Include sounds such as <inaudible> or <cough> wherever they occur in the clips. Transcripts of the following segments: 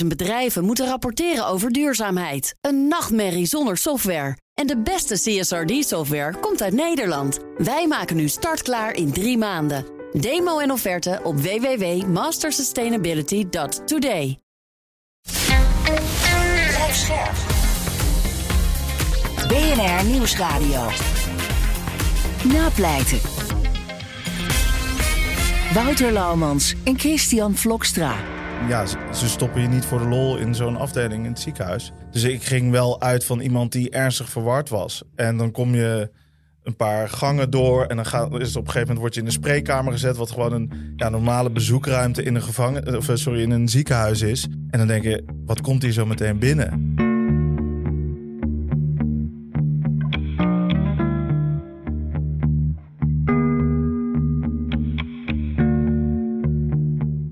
50.000 bedrijven moeten rapporteren over duurzaamheid. Een nachtmerrie zonder software. En de beste CSRD-software komt uit Nederland. Wij maken nu startklaar in drie maanden. Demo en offerte op www.mastersustainability.today. BNR Nieuwsradio. Napleiten. Wouter Laumans en Christian Vlokstra. Ja, ze- stoppen je niet voor de lol in zo'n afdeling in het ziekenhuis. Dus ik ging wel uit van iemand die ernstig verward was. En dan kom je een paar gangen door en dan gaat, is op een gegeven moment word je in een spreekkamer gezet, wat gewoon een ja, normale bezoekruimte in een gevangen, of eh, sorry, in een ziekenhuis is. En dan denk je, wat komt hier zo meteen binnen?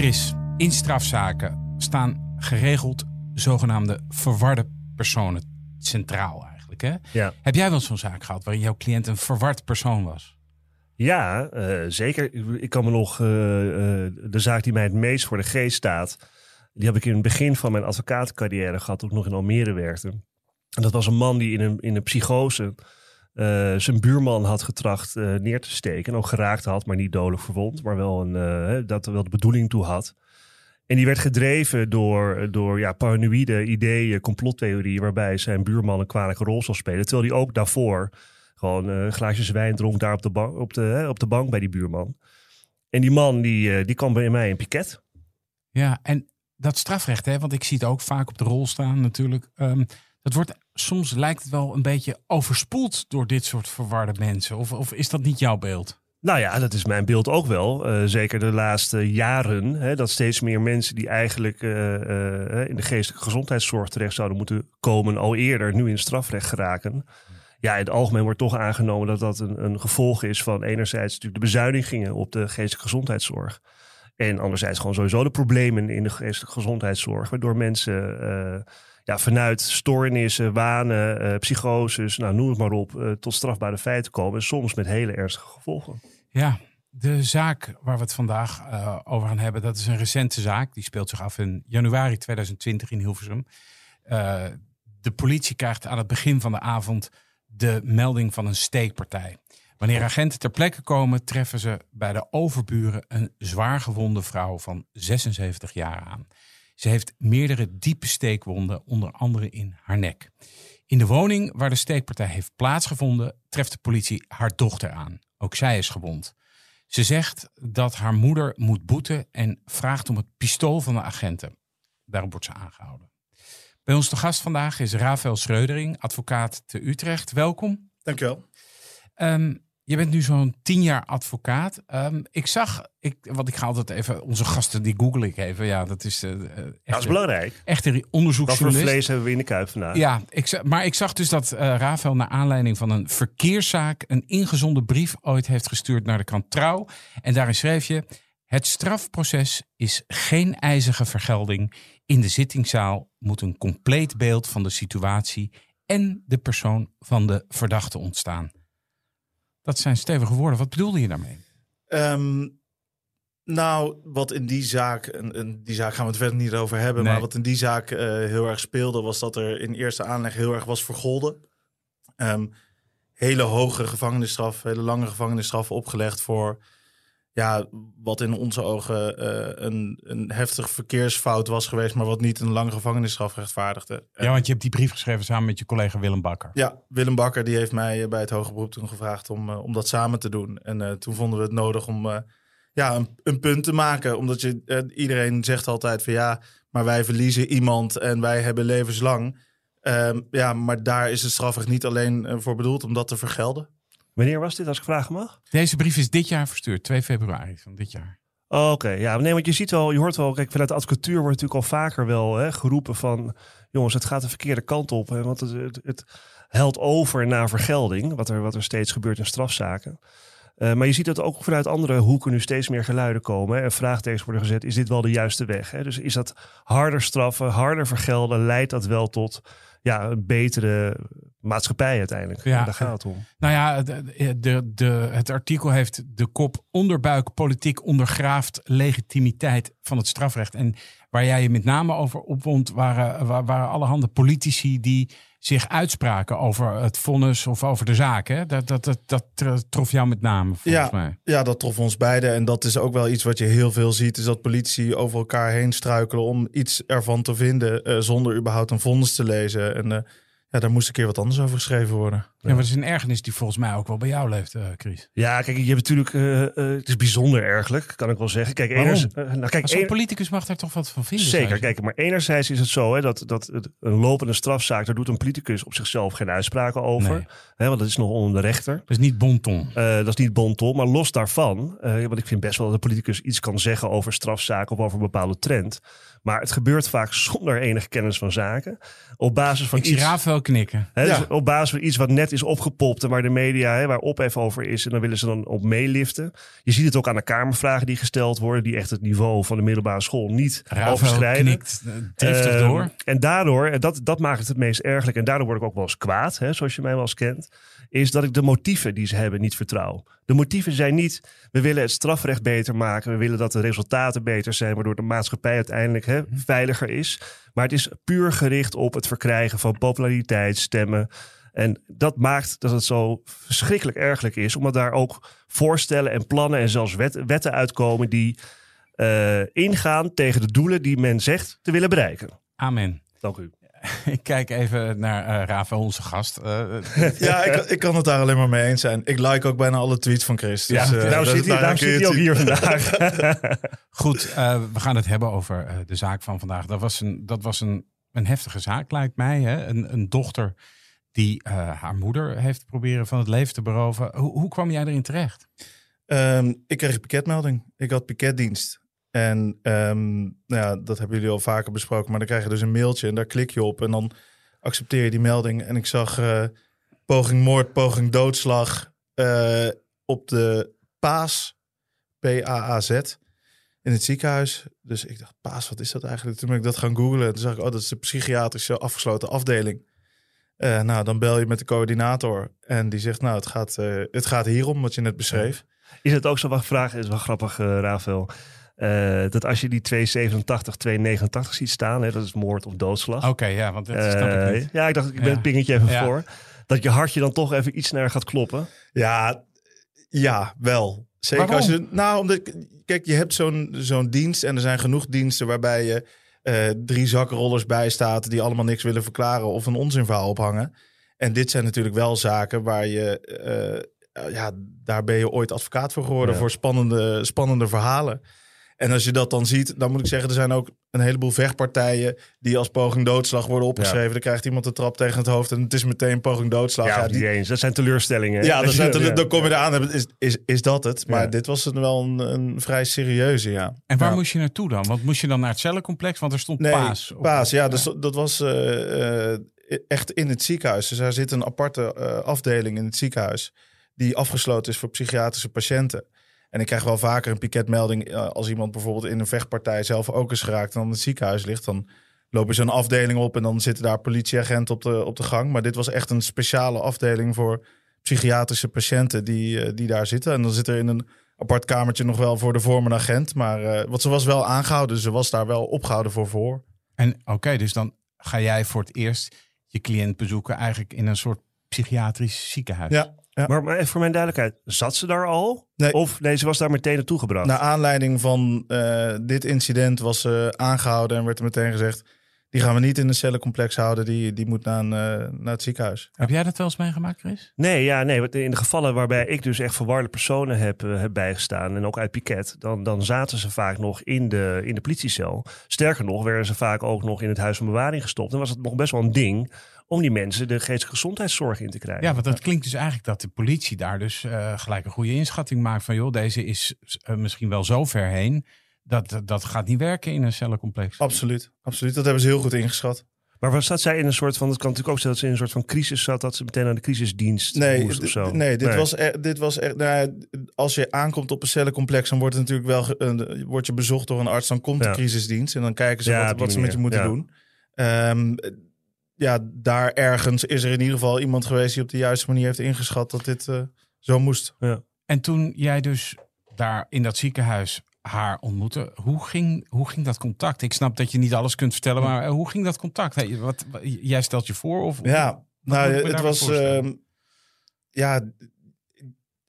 Chris, in strafzaken staan geregeld zogenaamde verwarde personen centraal eigenlijk. Hè? Ja, Heb jij wel zo'n zaak gehad waarin jouw cliënt een verward persoon was? ja eh, zeker. Ik- kan me nog eh, eh, de zaak die mij het meest voor de geest staat. Die heb ik in het begin van mijn advocatencarrière gehad, toen ik nog in Almere werkte. En dat was een man die in een, in een psychose eh, zijn buurman had getracht eh, neer te steken. En ook geraakt had, maar niet dodelijk verwond. Maar wel een, eh, dat er wel de bedoeling toe had. En die werd gedreven door, door ja, paranoïde ideeën, complottheorieën... waarbij zijn buurman een kwalijke rol zal spelen. Terwijl hij ook daarvoor gewoon eh glaasjes wijn dronk daar op de, bank, op, de, op de bank bij die buurman. En die man die, die kwam bij mij in piket. Ja, en dat strafrecht, hè, want ik zie het ook vaak op de rol staan natuurlijk. ehm, dat wordt soms lijkt het wel een beetje overspoeld door dit soort verwarde mensen. Of, of is dat niet jouw beeld? Nou ja, dat is mijn beeld ook wel. Eh, zeker de laatste jaren. Hè, dat steeds meer mensen die eigenlijk eh, eh, in de geestelijke gezondheidszorg terecht zouden moeten komen, al eerder nu in het strafrecht geraken. Ja, in het algemeen wordt toch aangenomen dat dat een, een gevolg is van enerzijds natuurlijk de bezuinigingen op de geestelijke gezondheidszorg. En anderzijds gewoon sowieso de problemen in de geestelijke gezondheidszorg. Waardoor mensen ja, vanuit stoornissen, wanen, eh, psychoses, nou, noem het maar op, eh, tot strafbare feiten komen. En soms met hele ernstige gevolgen. Ja, de zaak waar we het vandaag eh, over gaan hebben, dat is een recente zaak. Die speelt zich af in januari 2020 in Hilversum. De politie krijgt aan het begin van de avond de melding van een steekpartij. Wanneer agenten ter plekke komen, treffen ze bij de overburen een zwaar gewonde vrouw van 76 jaar aan. Ze heeft meerdere diepe steekwonden, onder andere in haar nek. In de woning waar de steekpartij heeft plaatsgevonden, treft de politie haar dochter aan. Ook zij is gewond. Ze zegt dat haar moeder moet boeten en vraagt om het pistool van de agenten. Daarop wordt ze aangehouden. Bij ons te gast vandaag is Rafael Schreudering, advocaat te Utrecht. Welkom. Dankjewel. Ehm, je bent nu zo'n tien jaar advocaat. Ehm, ik zag, ik, want ik ga altijd even, onze gasten die google ik even. Ja, dat is, eh, eh, echt, Dat is belangrijk. echt een Wat voor onderzoeksjournalist. vlees hebben we in de kuip vandaag? Ja, ik, maar ik zag dus dat eh Rafael naar aanleiding van een verkeerszaak een ingezonden brief ooit heeft gestuurd naar de krant Trouw. En daarin schreef je: Het strafproces is geen ijzige vergelding. In de zittingszaal moet een compleet beeld van de situatie en de persoon van de verdachte ontstaan. Dat zijn stevige woorden. Wat bedoelde je daarmee? Ehm, nou, wat in die zaak, en, die zaak gaan we het verder niet over hebben, Nee. maar wat in die zaak eh, heel erg speelde, was dat er in eerste aanleg heel erg was vergolden. Ehm, hele hoge gevangenisstraf, hele lange gevangenisstraffen opgelegd voor ja, wat in onze ogen eh, een, een heftig verkeersfout was geweest, maar wat niet een lange gevangenisstraf rechtvaardigde. Ja, want je hebt die brief geschreven samen met je collega Willem Bakker. Ja, Willem Bakker die heeft mij bij het hoger beroep toen gevraagd om, eh, om dat samen te doen. En eh, toen vonden we het nodig om ja, een, een punt te maken. Omdat je, iedereen zegt altijd van ja, maar wij verliezen iemand en wij hebben levenslang. Ehm, ja, maar daar is het strafrecht niet alleen voor bedoeld om dat te vergelden. Wanneer was dit, als ik vragen mag? Deze brief is dit jaar verstuurd, 2 februari van dit jaar. Oh, Oké, ja, nee, want je ziet wel, je hoort wel, kijk, vanuit de advocatuur wordt natuurlijk al vaker wel hè, geroepen van, jongens, het gaat de verkeerde kant op, hè, want het, het, het helt over naar vergelding, wat er, wat er steeds gebeurt in strafzaken. Eh, maar je ziet dat ook vanuit andere hoeken nu steeds meer geluiden komen hè, en vraagtekens worden gezet, is dit wel de juiste weg? Hè? Dus is dat harder straffen, harder vergelden, leidt dat wel tot ja, een betere maatschappij uiteindelijk? Ja. En daar gaat het om. Nou ja, de, de, de, het artikel heeft de kop onderbuik politiek ondergraaft legitimiteit van het strafrecht. En waar jij je met name over opwond, waren, wa- waren allerhande politici die zich uitspraken over het vonnis of over de zaak. Hè? Dat, dat, dat, dat trof jou met name, volgens Ja. mij. Ja, dat trof ons beiden. En dat is ook wel iets wat je heel veel ziet. Is dat politici over elkaar heen struikelen om iets ervan te vinden. eh, zonder überhaupt een vonnis te lezen. En eh, ja, daar moest een keer wat anders over geschreven worden. Ja, maar het is een ergernis die volgens mij ook wel bij jou leeft, eh, Chris. Ja, kijk, je hebt natuurlijk, eh, eh, het is bijzonder ergelijk, kan ik wel zeggen. Kijk, eners- nou, kijk, zo'n een- politicus mag daar toch wat van vinden? Zeker, kijk, maar enerzijds is het zo hè, dat, dat een lopende strafzaak, daar doet een politicus op zichzelf geen uitspraken over. Nee. Hè, want dat is nog onder de rechter. Dat is niet bonton. Eh, dat is niet bonton, maar los daarvan, eh, want ik vind best wel dat de politicus iets kan zeggen over strafzaken of over een bepaalde trend. Maar het gebeurt vaak zonder enige kennis van zaken. Op basis van Ik iets. Rafael knikken. Hè, dus op basis van iets wat net is opgepopt en waar de media, hè, waar ophef over is, en dan willen ze dan op meeliften. Je ziet het ook aan de Kamervragen die gesteld worden, die echt het niveau van de middelbare school niet Rafael overschrijden. knikt driftig Ehm, door. En daardoor, en dat, dat maakt het het meest ergelijk, en daardoor word ik ook wel eens kwaad, hè, zoals je mij wel eens kent, is dat ik de motieven die ze hebben niet vertrouw. De motieven zijn niet, we willen het strafrecht beter maken, we willen dat de resultaten beter zijn, waardoor de maatschappij uiteindelijk hè, Mhm. veiliger is. Maar het is puur gericht op het verkrijgen van populariteit, stemmen. En dat maakt dat het zo verschrikkelijk ergelijk is, omdat daar ook voorstellen en plannen en zelfs wet- wetten uitkomen die eh, ingaan tegen de doelen die men zegt te willen bereiken. Amen. Dank u. <laughs> Ik kijk even naar eh Rafael, onze gast. Eh, <laughs> Ja, ik, ik kan het daar alleen maar mee eens zijn. Ik like ook bijna alle tweets van Chris. Dus, Ja, eh, nou zit hij, daar daarom kun je zit hij ook hier vandaag. <laughs> Goed, eh, we gaan het hebben over eh, de zaak van vandaag. Dat was een, dat was een, een heftige zaak, lijkt mij. Hè? Een, een dochter die eh, haar moeder heeft proberen van het leven te beroven. Hoe, hoe kwam jij erin terecht? Ehm, ik kreeg een piketmelding. Ik had piketdienst. En ehm, nou ja, dat hebben jullie al vaker besproken. Maar dan krijg je dus een mailtje en daar klik je op. En dan accepteer je die melding. En ik zag eh, poging moord, poging doodslag eh, op de PAAS, P-A-A-Z, in het ziekenhuis. Dus ik dacht, PAAS, wat is dat eigenlijk? Toen ben ik dat gaan googlen. Toen zag ik, oh, dat is de psychiatrische afgesloten afdeling. Eh, nou, dan bel je met de coördinator. En die zegt, nou, het gaat, het gaat hierom, wat je net beschreef. Is het ook zo wat vraag? is wel grappig, Rafael. Eh, dat als je die 287, 289 ziet staan, hè, dat is moord of doodslag. Oké, ja, want dat snap ik niet. ja, ik dacht, ik ben Ja. het pingetje even Ja. voor. Dat je hartje dan toch even iets sneller gaat kloppen. Ja, ja, wel. Zeker Waarom? als je. Nou, omdat. Kijk, je hebt zo'n zo'n dienst en er zijn genoeg diensten waarbij je eh, drie zakkenrollers bij staat die allemaal niks willen verklaren of een onzinverhaal ophangen. En dit zijn natuurlijk wel zaken waar je. eh, ja, daar ben je ooit advocaat voor geworden Ja. voor spannende, spannende verhalen. En als je dat dan ziet, dan moet ik zeggen, er zijn ook een heleboel vechtpartijen die als poging doodslag worden opgeschreven. Dan krijgt iemand de trap tegen het hoofd en het is meteen poging doodslag. ja, die- niet eens. Dat zijn teleurstellingen. ja, dan, zijn <laughs> Ja. dan kom je eraan. Is, is, is dat het? Maar Ja. dit was het wel een, een vrij serieuze, ja. En waar Ja. moest je naartoe dan? Want moest je dan naar het cellencomplex? Want er stond Nee, paas. op- Paas, ja. Dus dat was eh, eh, echt in het ziekenhuis. Dus daar zit een aparte eh, afdeling in het ziekenhuis... die afgesloten is voor psychiatrische patiënten. En ik krijg wel vaker een piketmelding... eh, als iemand bijvoorbeeld in een vechtpartij zelf ook is geraakt... en dan in het ziekenhuis ligt, dan lopen ze een afdeling op... en dan zitten daar politieagenten op de, op de gang. Maar dit was echt een speciale afdeling voor psychiatrische patiënten... die, eh, die daar zitten. En dan zit er in een apart kamertje nog wel voor de vorm een agent. Maar eh, wat ze was wel aangehouden, dus ze was daar wel opgehouden voor voor. En oké, dus dan ga jij voor het eerst je cliënt bezoeken eigenlijk in een soort psychiatrisch ziekenhuis. Ja, ja. Maar, maar even voor mijn duidelijkheid, zat ze daar al? Nee. Of nee, ze was daar meteen naartoe gebracht? Naar aanleiding van eh, dit incident was ze aangehouden en werd er meteen gezegd: die gaan we niet in een cellencomplex houden. Die, die moet naar, een, eh, naar het ziekenhuis. Heb jij dat wel eens meegemaakt, Chris? Nee, ja, nee. want In de gevallen waarbij ik dus echt verwarde personen heb, eh, heb bijgestaan, en ook uit piket, dan, dan zaten ze vaak nog in de, in de politiecel. Sterker nog, werden ze vaak ook nog in het huis van bewaring gestopt. En was het nog best wel een ding om die mensen de geestelijke gezondheidszorg in te krijgen. Ja, want dat klinkt dus eigenlijk dat de politie daar dus eh, gelijk een goede inschatting maakt van joh, deze is eh, misschien wel zo ver heen. Dat, dat gaat niet werken in een cellencomplex. Absoluut, absoluut. Dat hebben ze heel goed ingeschat. Maar was zat zij in een soort van, het kan natuurlijk ook zijn dat ze in een soort van crisis zat, dat ze meteen naar de crisisdienst Nee, moest of zo. nee, dit was echt. Dit was echt nou ja, als je aankomt op een cellencomplex, dan wordt het natuurlijk wel ge- wordt je bezocht door een arts. Dan komt Ja. de crisisdienst en dan kijken ze Ja, wat, ze met je moeten ja. doen. Ehm, ja, daar ergens is er in ieder geval iemand geweest die op de juiste manier heeft ingeschat dat dit eh, zo moest. En toen jij dus daar in dat ziekenhuis haar ontmoette, hoe ging, hoe ging dat contact? Ik snap dat je niet alles kunt vertellen, maar eh, hoe ging dat contact? Hey, wat, wat- jij stelt je voor? Of, Ja, nou, het was. voorstellen? ehm, ja,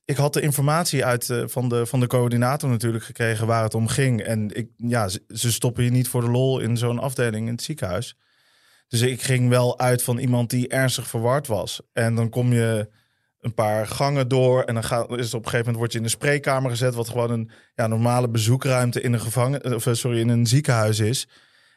ik had de informatie uit, eh, van, de, van de coördinator natuurlijk gekregen waar het om ging. En ik, ja, ze, ze stoppen je niet voor de lol in zo'n afdeling in het ziekenhuis. Dus ik ging wel uit van iemand die ernstig verward was. En dan kom je een paar gangen door en dan gaat, is het op een gegeven moment word je in de spreekkamer gezet, wat gewoon een ja, normale bezoekruimte in een gevangen, of eh, sorry, in een ziekenhuis is.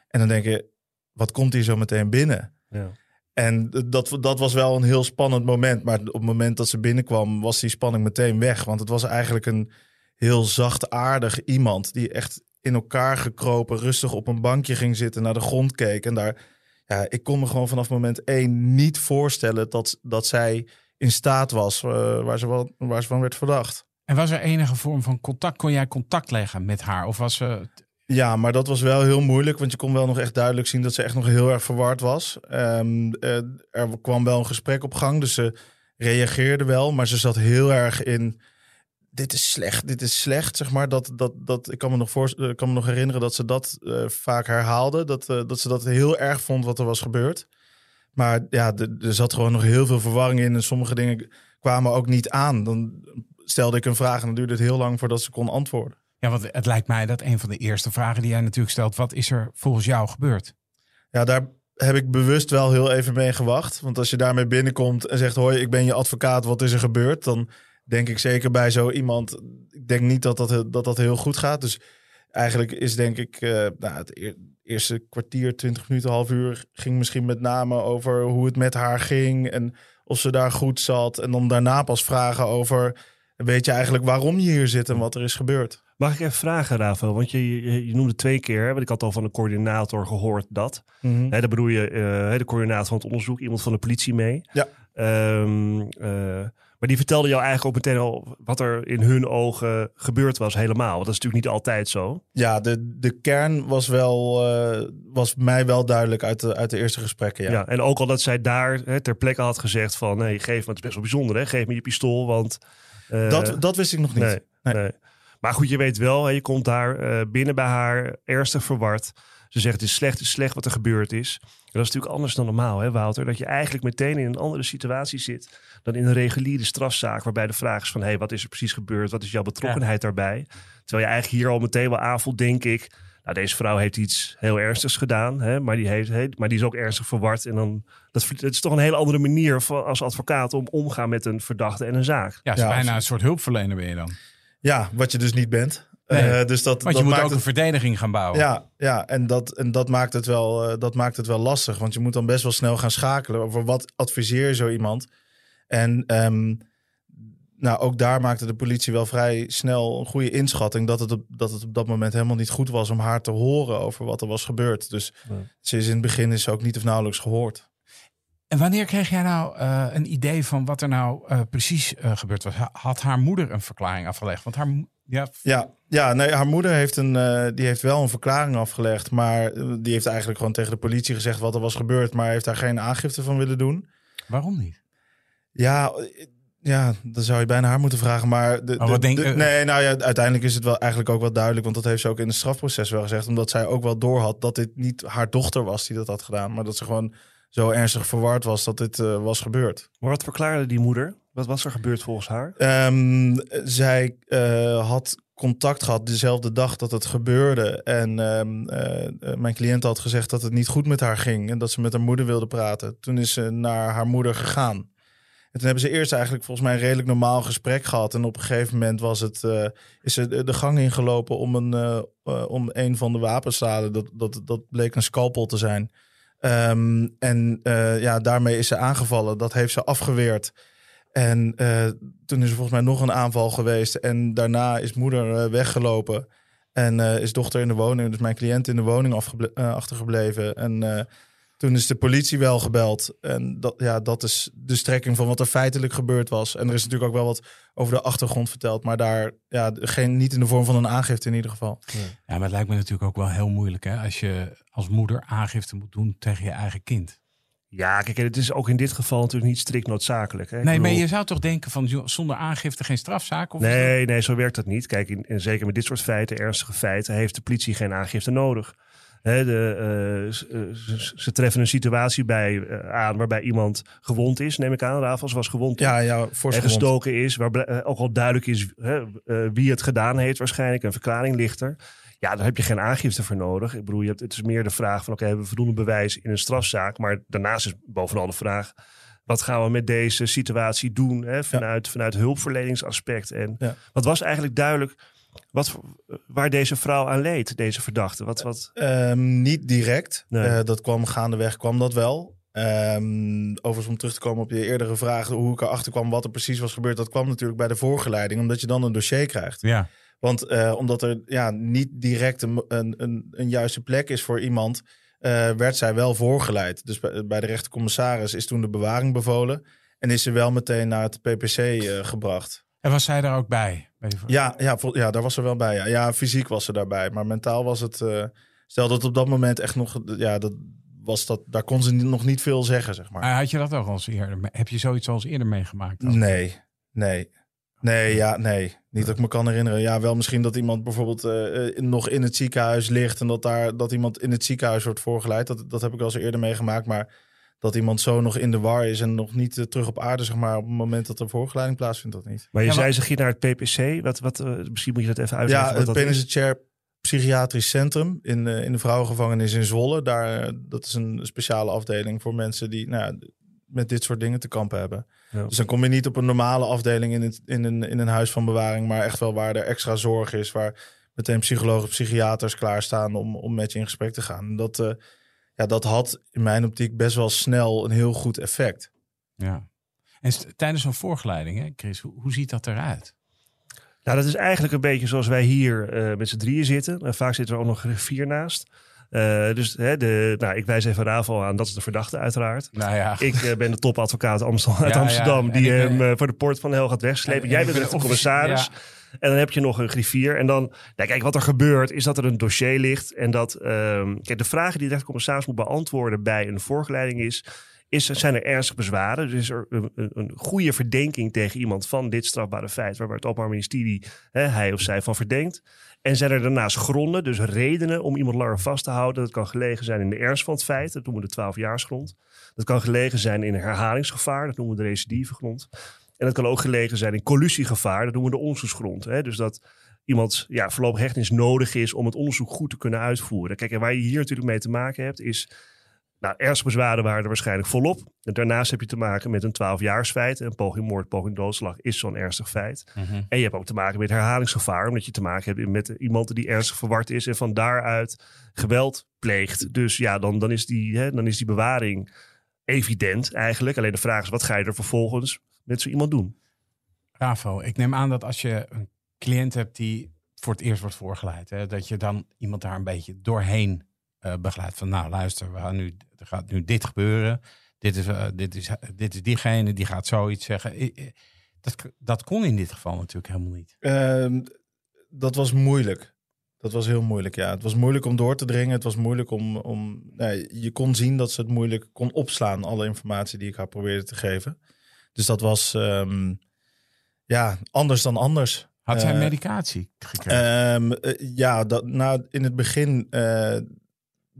En dan denk je, wat komt hier zo meteen binnen? Ja. En dat, dat was wel een heel spannend moment. Maar op het moment dat ze binnenkwam, was die spanning meteen weg. Want het was eigenlijk een heel zachtaardig iemand. Die echt in elkaar gekropen, rustig op een bankje ging zitten, naar de grond keek. En daar, ja, ik kon me gewoon vanaf moment één niet voorstellen dat, dat zij in staat was eh, waar, ze wel, waar ze van werd verdacht. En was er enige vorm van contact? Kon jij contact leggen met haar? Of was ze. Ja, maar dat was wel heel moeilijk, want je kon wel nog echt duidelijk zien dat ze echt nog heel erg verward was. Ehm, eh, er kwam wel een gesprek op gang, dus ze reageerde wel, maar ze zat heel erg in. Dit is slecht, dit is slecht, zeg maar. Dat, dat, dat, ik kan me nog, voor, ik kan me nog herinneren dat ze dat eh, vaak herhaalde. Dat, eh, dat ze dat heel erg vond wat er was gebeurd. Maar ja, er zat gewoon nog heel veel verwarring in. En sommige dingen kwamen ook niet aan. Dan stelde ik een vraag en dan duurde het heel lang voordat ze kon antwoorden. Ja, want het lijkt mij dat een van de eerste vragen die jij natuurlijk stelt: wat is er volgens jou gebeurd? Ja, daar heb ik bewust wel heel even mee gewacht. Want als je daarmee binnenkomt en zegt: Hoi, ik ben je advocaat, wat is er gebeurd? Dan denk ik zeker bij zo iemand. Ik denk niet dat dat, dat, dat heel goed gaat. Dus eigenlijk is denk ik eh, nou, het eer- eerste kwartier, twintig minuten, half uur ging misschien met name over hoe het met haar ging en of ze daar goed zat. En dan daarna pas vragen over. Weet je eigenlijk waarom je hier zit en wat er is gebeurd? Mag ik even vragen, Rafael? Want je, je, je noemde twee keer, hè, want ik had al van de coördinator gehoord dat. Hè, daar bedoel je eh, de coördinator van het onderzoek, iemand van de politie mee. Ja. Ehm, eh, maar die vertelde jou eigenlijk ook meteen al wat er in hun ogen gebeurd was helemaal. Want dat is natuurlijk niet altijd zo. Ja, de, de kern was, wel, eh, was mij wel duidelijk uit de, uit de eerste gesprekken. Ja. Ja. en ook al dat zij daar hè, ter plekke had gezegd van... nee, geef me, het is best wel bijzonder, hè? geef me je pistool, want... eh, dat, dat wist ik nog niet. nee, Nee. nee. Maar goed, je weet wel, hè, je komt daar eh, binnen bij haar, ernstig verward. Ze zegt, het is slecht, het is slecht wat er gebeurd is. En dat is natuurlijk anders dan normaal, hè, Wouter? Dat je eigenlijk meteen in een andere situatie zit dan in een reguliere strafzaak... waarbij de vraag is van, hé, hey, wat is er precies gebeurd? Wat is jouw betrokkenheid daarbij? Terwijl je eigenlijk hier al meteen wel aanvoelt, denk ik... Nou, deze vrouw heeft iets heel ernstigs gedaan, hè, maar, die heeft, maar die is ook ernstig verward. En dan, dat, het is toch een hele andere manier van, als advocaat om omgaan met een verdachte en een zaak. Ja, is Ja, bijna als- een soort hulpverlener ben je dan. Ja, wat je dus niet bent. Nee. Eh, dus dat, Want dat je moet ook een verdediging gaan bouwen. ja, ja, en, dat, en dat, maakt het wel, eh, dat maakt het wel lastig. Want je moet dan best wel snel gaan schakelen over wat adviseer je zo iemand. En ehm, nou, ook daar maakte de politie wel vrij snel een goede inschatting dat het, op, dat het op dat moment helemaal niet goed was om haar te horen over wat er was gebeurd. Dus Ja. ze is in het begin is ze ook niet of nauwelijks gehoord. En wanneer kreeg jij nou eh, een idee van wat er nou eh, precies eh, gebeurd was? Ha- Had haar moeder een verklaring afgelegd? Want haar, ja, Ja, ja nee, haar moeder heeft, een, eh, die heeft wel een verklaring afgelegd. Maar die heeft eigenlijk gewoon tegen de politie gezegd wat er was gebeurd. Maar heeft daar geen aangifte van willen doen. waarom niet? Ja, ja dan zou je bijna haar moeten vragen. Maar, de, Maar wat de- denk- de- eh, nee, nou ja, uiteindelijk is het wel eigenlijk ook wel duidelijk. Want dat heeft ze ook in het strafproces wel gezegd. Omdat zij ook wel doorhad dat dit niet haar dochter was die dat had gedaan. Maar dat ze gewoon zo ernstig verward was dat dit eh, was gebeurd. Maar wat verklaarde die moeder? Wat was er gebeurd volgens haar? Ehm, zij eh, had contact gehad dezelfde dag dat het gebeurde. En ehm, eh, eh, mijn cliënt had gezegd dat het niet goed met haar ging en dat ze met haar moeder wilde praten. Toen is ze naar haar moeder gegaan. En toen hebben ze eerst eigenlijk volgens mij een redelijk normaal gesprek gehad. En op een gegeven moment was het, eh, is ze de, de gang ingelopen om een, eh, eh, om een van de wapens. Dat, dat, dat bleek een scalpel te zijn. Ehm, en eh, ja, daarmee is ze aangevallen. Dat heeft ze afgeweerd. En eh, toen is er volgens mij nog een aanval geweest. En daarna is moeder eh, weggelopen. En eh, is dochter in de woning, dus mijn cliënt in de woning eh, achtergebleven. En eh, toen is de politie wel gebeld. En dat, ja, dat is de strekking van wat er feitelijk gebeurd was. En er is natuurlijk ook wel wat over de achtergrond verteld. Maar daar, ja, geen, niet in de vorm van een aangifte in ieder geval. Ja, maar het lijkt me natuurlijk ook wel heel moeilijk hè, als je als moeder aangifte moet doen tegen je eigen kind. Ja, kijk, het is ook in dit geval natuurlijk niet strikt noodzakelijk. Hè? Nee, maar je zou toch denken van zonder aangifte geen strafzaak? Of Nee, nee, zo werkt dat niet. Kijk, in, en zeker met dit soort feiten, ernstige feiten, heeft de politie geen aangifte nodig. De, eh, eh, ze treffen een situatie bij, eh, aan waarbij iemand gewond is, neem ik aan. Rafals was gewond Ja, ja, en gestoken is, waar ook al duidelijk is hè, wie het gedaan heeft waarschijnlijk. Een verklaring ligt er. Ja, daar heb je geen aangifte voor nodig. Ik bedoel, je hebt, het is meer de vraag van, oké, hebben we voldoende bewijs in een strafzaak? Maar daarnaast is bovenal de vraag, wat gaan we met deze situatie doen hè, vanuit, vanuit hulpverleningsaspect? En Ja. wat was eigenlijk duidelijk wat, waar deze vrouw aan leed, deze verdachte? Wat, wat, Ehm, niet direct. Nee. Eh, dat kwam gaandeweg, kwam dat wel. Ehm, overigens om terug te komen op je eerdere vraag, hoe ik erachter kwam wat er precies was gebeurd, dat kwam natuurlijk bij de voorgeleiding, omdat je dan een dossier krijgt. Ja. Want eh, omdat er ja, niet direct een, een, een, een juiste plek is voor iemand, eh, werd zij wel voorgeleid. Dus bij, bij de rechtercommissaris is toen de bewaring bevolen en is ze wel meteen naar het PPC eh, gebracht. En was zij daar ook bij? Ja, ja, ja, daar was ze wel bij. Ja. ja, fysiek was ze daarbij. Maar mentaal was het. eh, stel dat op dat moment echt nog. Ja, dat was dat. Daar kon ze nog niet veel zeggen, zeg maar. Had je dat ook al eens eerder? Heb je zoiets al eens eerder meegemaakt? dan? Nee, nee. Nee, ja, nee. Niet dat ik me kan herinneren. Ja, wel misschien dat iemand bijvoorbeeld eh, eh, nog in het ziekenhuis ligt. En dat daar dat iemand in het ziekenhuis wordt voorgeleid. Dat, dat heb ik wel eens eerder meegemaakt. Maar dat iemand zo nog in de war is en nog niet eh, terug op aarde, zeg maar, op het moment dat er voorgeleiding plaatsvindt, dat niet. maar je Ja, zei, maar- ze ging naar het PPC. Wat, wat, eh, misschien moet je dat even uitleggen. Ja, het dat is. penitentiair psychiatrisch centrum in, eh, in de vrouwengevangenis in Zwolle. Daar, dat is een speciale afdeling voor mensen die nou, ja, met dit soort dingen te kampen hebben. Ja. Dus dan kom je niet op een normale afdeling in, het, in, een, in een huis van bewaring, maar echt wel waar er extra zorg is, waar meteen psychologen, psychiaters klaarstaan om, om met je in gesprek te gaan. En Dat, eh, ja, dat had in mijn optiek best wel snel een heel goed effect. Ja. En tijdens zo'n voorgeleiding, hè, Chris, hoe, hoe ziet dat eruit? Nou, dat is eigenlijk een beetje zoals wij hier eh, met z'n drieën zitten. En vaak zit er ook nog een griffier naast. Eh, dus hè, de, nou, ik wijs even Ravel aan, dat is de verdachte uiteraard. Nou ja, Ik eh, ben de topadvocaat Amstel, uit Ja, Amsterdam, ja. Die ik hem eh, voor de poort van hel gaat wegslepen. En- Jij en bent ik de commissaris. En dan heb je nog een griffier. En dan, nou, kijk, wat er gebeurt is dat er een dossier ligt. En dat, ehm, kijk, de vragen die de rechtercommissaris moet beantwoorden bij een voorgeleiding is, is zijn er ernstige bezwaren? Dus is er een, een, een goede verdenking tegen iemand van dit strafbare feit, waarbij het Openbaar Ministerie hè, hij of zij van verdenkt? En zijn er daarnaast gronden, dus redenen om iemand langer vast te houden? Dat kan gelegen zijn in de ernst van het feit, dat noemen we de 12-jaarsgrond. Dat kan gelegen zijn in herhalingsgevaar, dat noemen we de recidivegrond. En dat kan ook gelegen zijn in colludiegevaar, dat noemen we de onderzoeksgrond. Hè? Dus dat iemand ja, voorlopig hechtenis nodig is om het onderzoek goed te kunnen uitvoeren. Kijk, en waar je hier natuurlijk mee te maken hebt, is. Nou, ernstige bezwaren waren er waarschijnlijk volop. En daarnaast heb je te maken met een 12-jaarsfeit. Een poging moord, poging doodslag is zo'n ernstig feit. Mhm. En je hebt ook te maken met herhalingsgevaar, omdat je te maken hebt met iemand die ernstig verward is en van daaruit geweld pleegt. Dus ja, dan, dan, is, die, hè, dan is die bewaring evident eigenlijk. Alleen de vraag is, wat ga je er vervolgens met zo iemand doen? Ravo, ik neem aan dat als je een cliënt hebt die voor het eerst wordt voorgeleid, hè, dat je dan iemand daar een beetje doorheen eh begeleidt. Van nou, luister, we gaan nu, er gaat nu dit gebeuren. Dit is, eh, dit, is, dit is diegene, die gaat zoiets zeggen. Dat, dat kon in dit geval natuurlijk helemaal niet. Ehm, dat was moeilijk. Dat was heel moeilijk, ja. Het was moeilijk om door te dringen. Het was moeilijk om... om nee, je kon zien dat ze het moeilijk kon opslaan, alle informatie die ik haar probeerde te geven. Dus dat was, ehm, ja, anders dan anders. Had zij Eh, medicatie gekregen? Ehm, eh, ja, dat, nou, in het begin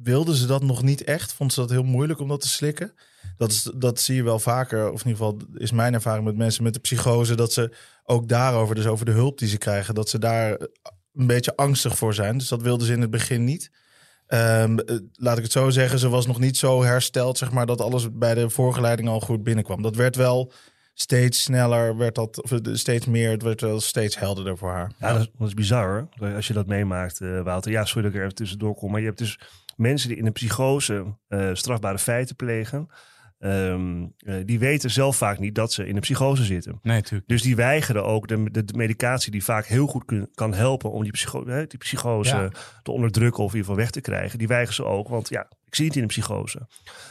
wilden ze dat nog niet echt. Vond ze dat heel moeilijk om dat te slikken. Dat, is, dat zie je wel vaker, of in ieder geval is mijn ervaring met mensen met de psychose, dat ze ook daarover, dus over de hulp die ze krijgen, dat ze daar een beetje angstig voor zijn. Dus dat wilden ze in het begin niet. Ehm, eh, laat ik het zo zeggen, ze was nog niet zo hersteld, zeg maar, dat alles bij de voorgeleiding al goed binnenkwam. Dat werd wel steeds sneller, werd dat, of eh, steeds meer, het werd wel steeds helderder voor haar. Ja, dat is, bizar. Als je dat meemaakt, eh, Wouter. Ja, sorry dat ik er even tussendoor kom. Maar je hebt dus mensen die in een psychose eh, strafbare feiten plegen. Ehm, eh, die weten zelf vaak niet dat ze in een psychose zitten. Nee, natuurlijk. Dus die weigeren ook de, de, de medicatie die vaak heel goed kun- kan helpen om die, psycho, die psychose Ja. te onderdrukken of in ieder geval weg te krijgen. Die weigeren ze ook, want ja, ik zie het in een psychose.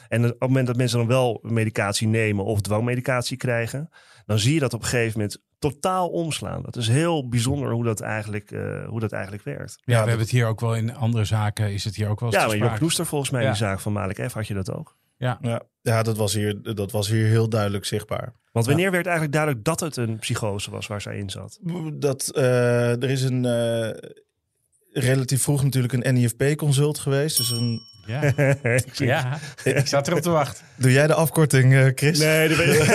En op het moment dat mensen dan wel medicatie nemen of dwangmedicatie krijgen, dan zie je dat op een gegeven moment totaal omslaan. Dat is heel bijzonder hoe dat eigenlijk, eh, hoe dat eigenlijk werkt. Ja, we hebben het hier ook wel in andere zaken. Is het hier ook wel eens Ja, maar Job sprake. Knoester volgens mij, Ja. die zaak van Malik F, had je dat ook. Ja. Ja, ja dat, was hier, dat was hier heel duidelijk zichtbaar. Want wanneer werd eigenlijk duidelijk dat het een psychose was waar zij in zat? Dat, eh, er is een eh, relatief vroeg natuurlijk een NIFP-consult geweest. Dus een, Ja. <laughs> ja, ik zat erop te wachten. doe jij de afkorting, eh, Chris? Nee, dat weet ik.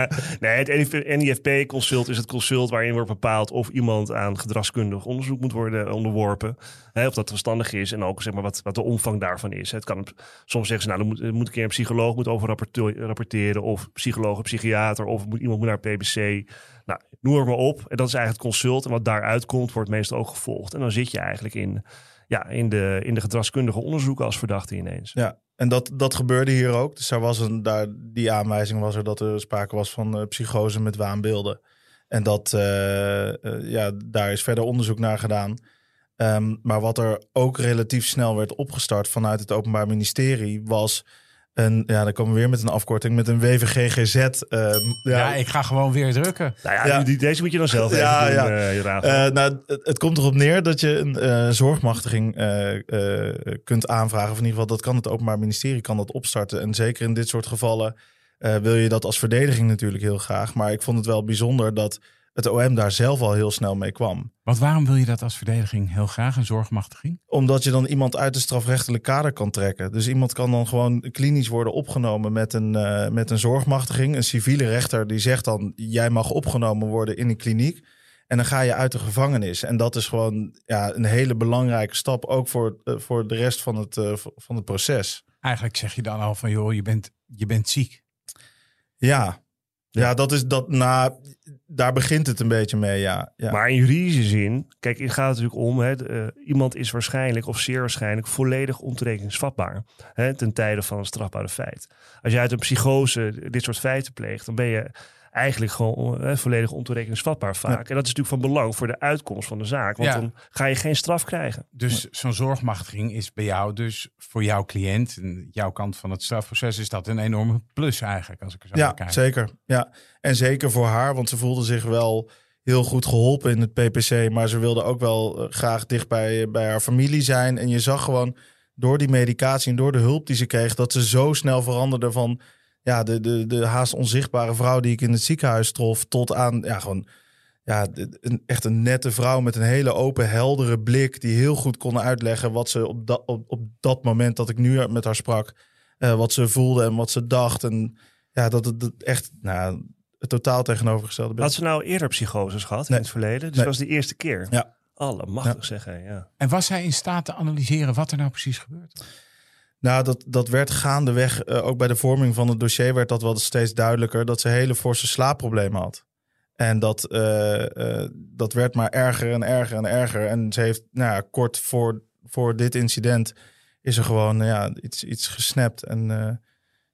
<laughs> nee, het NIFP-consult is het consult waarin wordt bepaald of iemand aan gedragskundig onderzoek moet worden onderworpen. Hè, of dat verstandig is en ook zeg maar, wat, wat de omvang daarvan is. Het kan, soms zeggen ze, nou, dan moet, er moet een keer een psycholoog moet over rapporte- rapporteren. Of psycholoog, een psychiater. Of moet, iemand moet naar PBC. Nou, noem het maar op. En dat is eigenlijk het consult. En wat daaruit komt, wordt meestal ook gevolgd. En dan zit je eigenlijk in, ja, in, de, in de gedragskundige onderzoeken als verdachte ineens. Ja, en dat, dat gebeurde hier ook. Dus daar was een, daar, die aanwijzing was er dat er sprake was van eh, psychose met waanbeelden. En dat, eh, eh, ja, daar is verder onderzoek naar gedaan. Ehm, maar wat er ook relatief snel werd opgestart vanuit het Openbaar Ministerie was een, ja, dan komen we weer met een afkorting, met een WVGGZ. ehm, Ja, ja, ik ga gewoon weer drukken. Nou ja, Ja. die- deze moet je dan zelf even Ja, doen, ja. eh, Rafa. Eh, nou, het, het komt erop neer dat je een eh, zorgmachtiging eh, eh, kunt aanvragen. Of in ieder geval, dat kan het Openbaar Ministerie kan dat opstarten. En zeker in dit soort gevallen eh, wil je dat als verdediging natuurlijk heel graag. Maar ik vond het wel bijzonder dat het OM daar zelf al heel snel mee kwam. Want waarom wil je dat als verdediging heel graag, een zorgmachtiging? Omdat je dan iemand uit de strafrechtelijk kader kan trekken. Dus iemand kan dan gewoon klinisch worden opgenomen met een, eh, met een zorgmachtiging. Een civiele rechter die zegt dan, jij mag opgenomen worden in een kliniek. En dan ga je uit de gevangenis. En dat is gewoon ja, een hele belangrijke stap, ook voor, eh, voor de rest van het, eh, van het proces. Eigenlijk zeg je dan al van, joh, je bent, je bent ziek. Ja. Ja, dat is dat. Nou, daar begint het een beetje mee. Ja. Maar in juridische zin, kijk, het gaat natuurlijk om, hè, eh, iemand is waarschijnlijk of zeer waarschijnlijk volledig ontoerekeningsvatbaar hè, ten tijde van een strafbare feit. Als je uit een psychose dit soort feiten pleegt, dan ben je eigenlijk gewoon eh, volledig ontoerekeningsvatbaar vaak. Ja. En dat is natuurlijk van belang voor de uitkomst van de zaak, want Ja. dan ga je geen straf krijgen. Dus zo'n zorgmachtiging is bij jou dus voor jouw cliënt, en jouw kant van het strafproces, is dat een enorme plus eigenlijk, als ik er zo naar Ja, kijk. zeker. Ja. En zeker voor haar, want ze voelde zich wel heel goed geholpen in het PPC. Maar ze wilde ook wel eh, graag dicht bij, bij haar familie zijn. En je zag gewoon door die medicatie en door de hulp die ze kreeg, dat ze zo snel veranderde van ja, de, de, de haast onzichtbare vrouw die ik in het ziekenhuis trof, tot aan ja, gewoon ja, de- een, echt een nette vrouw met een hele open, heldere blik. Die heel goed kon uitleggen wat ze op dat, op, op dat moment dat ik nu met haar sprak, eh, wat ze voelde en wat ze dacht. En ja, dat het dat echt nou, het totaal tegenovergestelde beeld. Had ze nou eerder psychoses gehad Nee. in het verleden? Dus Nee. dat was de eerste keer? Ja. Allemachtig zeggen, ja. En was zij in staat te analyseren wat er nou precies gebeurt? Nou, dat, dat werd gaandeweg, eh, ook bij de vorming van het dossier werd dat wel steeds duidelijker, dat ze hele forse slaapproblemen had. En dat, eh, eh, dat werd maar erger en erger en erger. En ze heeft, nou ja, kort voor, voor dit incident is er gewoon ja, iets, iets gesnapt. En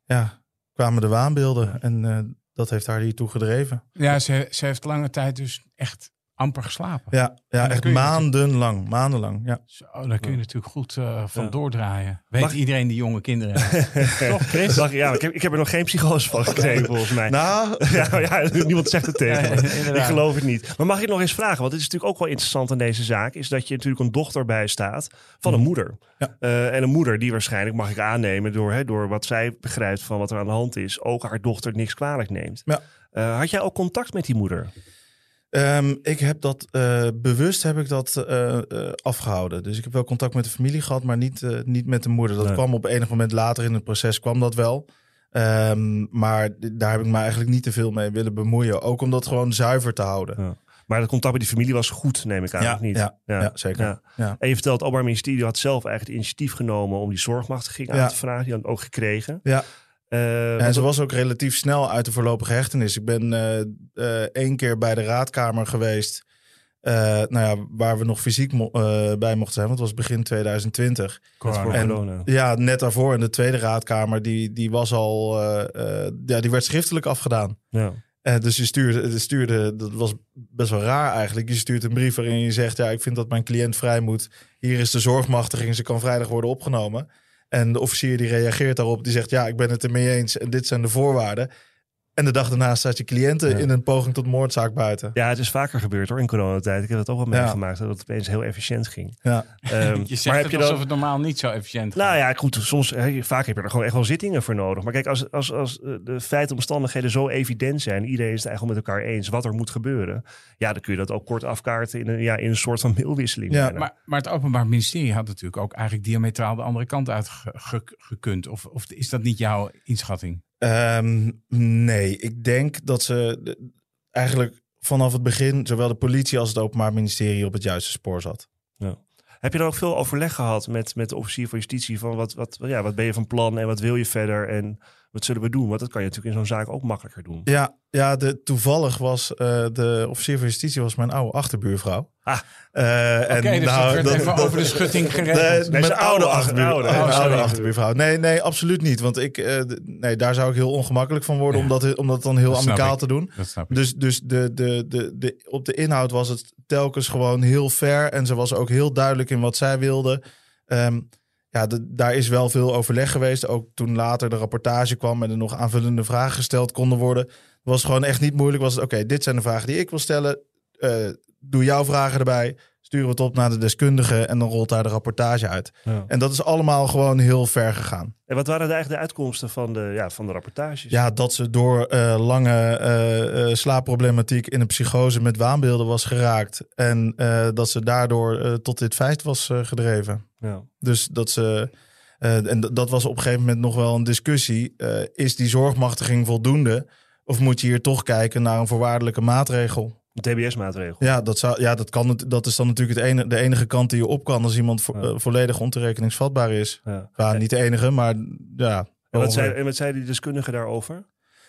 ja, kwamen de waanbeelden. En dat heeft haar hiertoe gedreven. Ja, ze, ze heeft lange tijd dus echt amper geslapen. Ja, ja echt maandenlang. Maandenlang, ja. Zo, daar kun je natuurlijk goed eh, van Ja. doordraaien. Weet Mag- iedereen die jonge kinderen <laughs> heeft. Toch, Chris? Dacht, ja, ik heb, ik heb er nog geen psychose van gekregen <laughs> volgens mij. Nou, <laughs> Ja, ja, niemand zegt het tegen ik geloof het niet. Maar mag ik nog eens vragen? Want het is natuurlijk ook wel interessant aan deze zaak. Is dat je natuurlijk een dochter bijstaat van een moeder. Ja. Eh, en een moeder die waarschijnlijk, mag ik aannemen, door, hè, door wat zij begrijpt van wat er aan de hand is, ook haar dochter niks kwalijk neemt. Ja. Eh, had jij ook contact met die moeder? Ehm, ik heb dat eh, bewust heb ik dat eh, eh, afgehouden. Dus ik heb wel contact met de familie gehad, maar niet, niet met de moeder. Dat Nee. kwam op enig moment later in het proces kwam dat wel. Ehm, maar daar heb ik me eigenlijk niet te veel mee willen bemoeien. Ook om dat gewoon zuiver te houden. Ja. Maar het contact met die familie was goed, neem ik aan. Ja, of niet? ja, ja, zeker. Ja. En je vertelt, het Openbaar Ministerie had zelf eigenlijk het initiatief genomen om die zorgmachtiging aan te vragen. Die had het ook gekregen. Ja. Eh, En wat- ze was ook relatief snel uit de voorlopige hechtenis. Ik ben eh, eh, één keer bij de raadkamer geweest. eh, nou ja, waar we nog fysiek mo- eh, bij mochten zijn. Want het was begin 2020. dat is voor En- corona. Ja, net daarvoor in de tweede raadkamer. Die, die was al. eh, eh, ja, die werd schriftelijk afgedaan. Ja. Eh, dus je stuurde, je stuurde, dat was best wel raar eigenlijk. Je stuurt een brief waarin je zegt: Ja, ik vind dat mijn cliënt vrij moet. Hier is de zorgmachtiging, ze kan vrijdag worden opgenomen. En de officier die reageert daarop, die zegt: Ja, ik ben het ermee eens en dit zijn de voorwaarden. En de dag daarna staat je cliënten Ja. in een poging tot moordzaak buiten. ja, het is vaker gebeurd hoor in coronatijd. Ik heb het ook wel Ja. meegemaakt dat het opeens heel efficiënt ging. Ja. Ehm, <laughs> Je zegt maar heb het je alsof dan... het normaal niet zo efficiënt gaat. Nou ja, goed, soms, hè, vaak heb je er gewoon echt wel zittingen voor nodig. Maar kijk, als, als, als eh, de feiten en omstandigheden zo evident zijn, iedereen is het eigenlijk met elkaar eens wat er moet gebeuren, ja, dan kun je dat ook kort afkaarten in een, ja, in een soort van mailwisseling. Ja. Maar, maar het Openbaar Ministerie had natuurlijk ook eigenlijk diametraal de andere kant uit ge- ge- gekund. Of, of is dat niet jouw inschatting? Ehm, nee, ik denk dat ze eigenlijk vanaf het begin, zowel de politie als het Openbaar Ministerie, op het juiste spoor zat. Heb je dan ook veel overleg gehad met, met de officier van justitie van wat, wat, ja, wat ben je van plan en wat wil je verder en wat zullen we doen? Want dat kan je natuurlijk in zo'n zaak ook makkelijker doen. Ja, ja de, toevallig was eh, de officier van justitie was mijn oude achterbuurvrouw. Ah. Eh, Oké, dus dat werd even over de schutting. Nee, mijn oude, achterbuur, oude, mijn oude sorry. achterbuurvrouw. Nee, nee, absoluut niet. Want ik, eh, nee, daar zou ik heel ongemakkelijk van worden om dat, om dat dan heel Dat amicaal ik. te doen. Dat. Dus, dus de, de, de, de, op de inhoud was het telkens gewoon heel fair. En ze was ook heel duidelijk in wat zij wilde. Ehm, ja, daar is wel veel overleg geweest. Ook toen later de rapportage kwam en er nog aanvullende vragen gesteld konden worden. Was gewoon echt niet moeilijk. Was het, oké, dit zijn de vragen die ik wil stellen. Eh, doe jouw vragen erbij. Sturen we het op naar de deskundige en dan rolt daar de rapportage uit. Ja. En dat is allemaal gewoon heel ver gegaan. En wat waren de, eigenlijk de uitkomsten van de, ja, van de rapportages? Ja, dat ze door eh, lange eh, eh, slaapproblematiek in een psychose met waanbeelden was geraakt. En dat ze daardoor tot dit feit was gedreven. Ja. Dus dat ze. en dat was op een gegeven moment nog wel een discussie. Is die zorgmachtiging voldoende? Of moet je hier toch kijken naar een voorwaardelijke maatregel? TBS-maatregel. Ja, dat, zou, ja, dat, kan, het- dat is dan natuurlijk het ene, de enige kant die je op kan als iemand vo- Ja. eh, volledig ontoerekeningsvatbaar is. Ja. Niet de enige, maar ja. En wat, zei, en wat zei die deskundige daarover?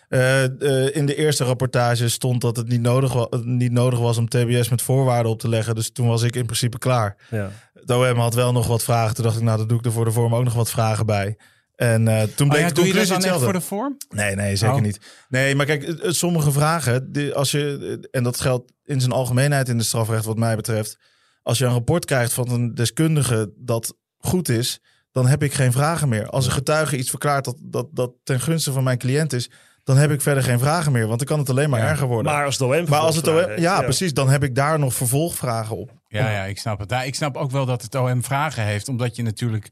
eh, eh, in de eerste rapportage stond dat het niet nodig, wa- niet nodig was om TBS met voorwaarden op te leggen. Dus toen was ik in principe klaar. Ja. Het OM had wel nog wat vragen. Toen dacht ik, nou, dat doe ik er voor de vorm ook nog wat vragen bij. En eh, toen Oh bleek ja, de doe je dat conclusie dan echt hetzelfde. voor de vorm? Nee, nee, zeker Oh. niet. Nee, maar kijk, het- het- sommige vragen, die, als je, en dat geldt in zijn algemeenheid in de strafrecht wat mij betreft. Als je een rapport krijgt van een deskundige dat goed is, dan heb ik geen vragen meer. Als een getuige iets verklaart dat, dat, dat ten gunste van mijn cliënt is, dan heb ik verder geen vragen meer. Want dan kan het alleen maar Ja. erger worden. Maar als het OM Maar als het OM, ja, precies, dan heb ik daar nog vervolgvragen op. Ja, ja, ik snap het. Ja, ik snap ook wel dat het OM vragen heeft, omdat je natuurlijk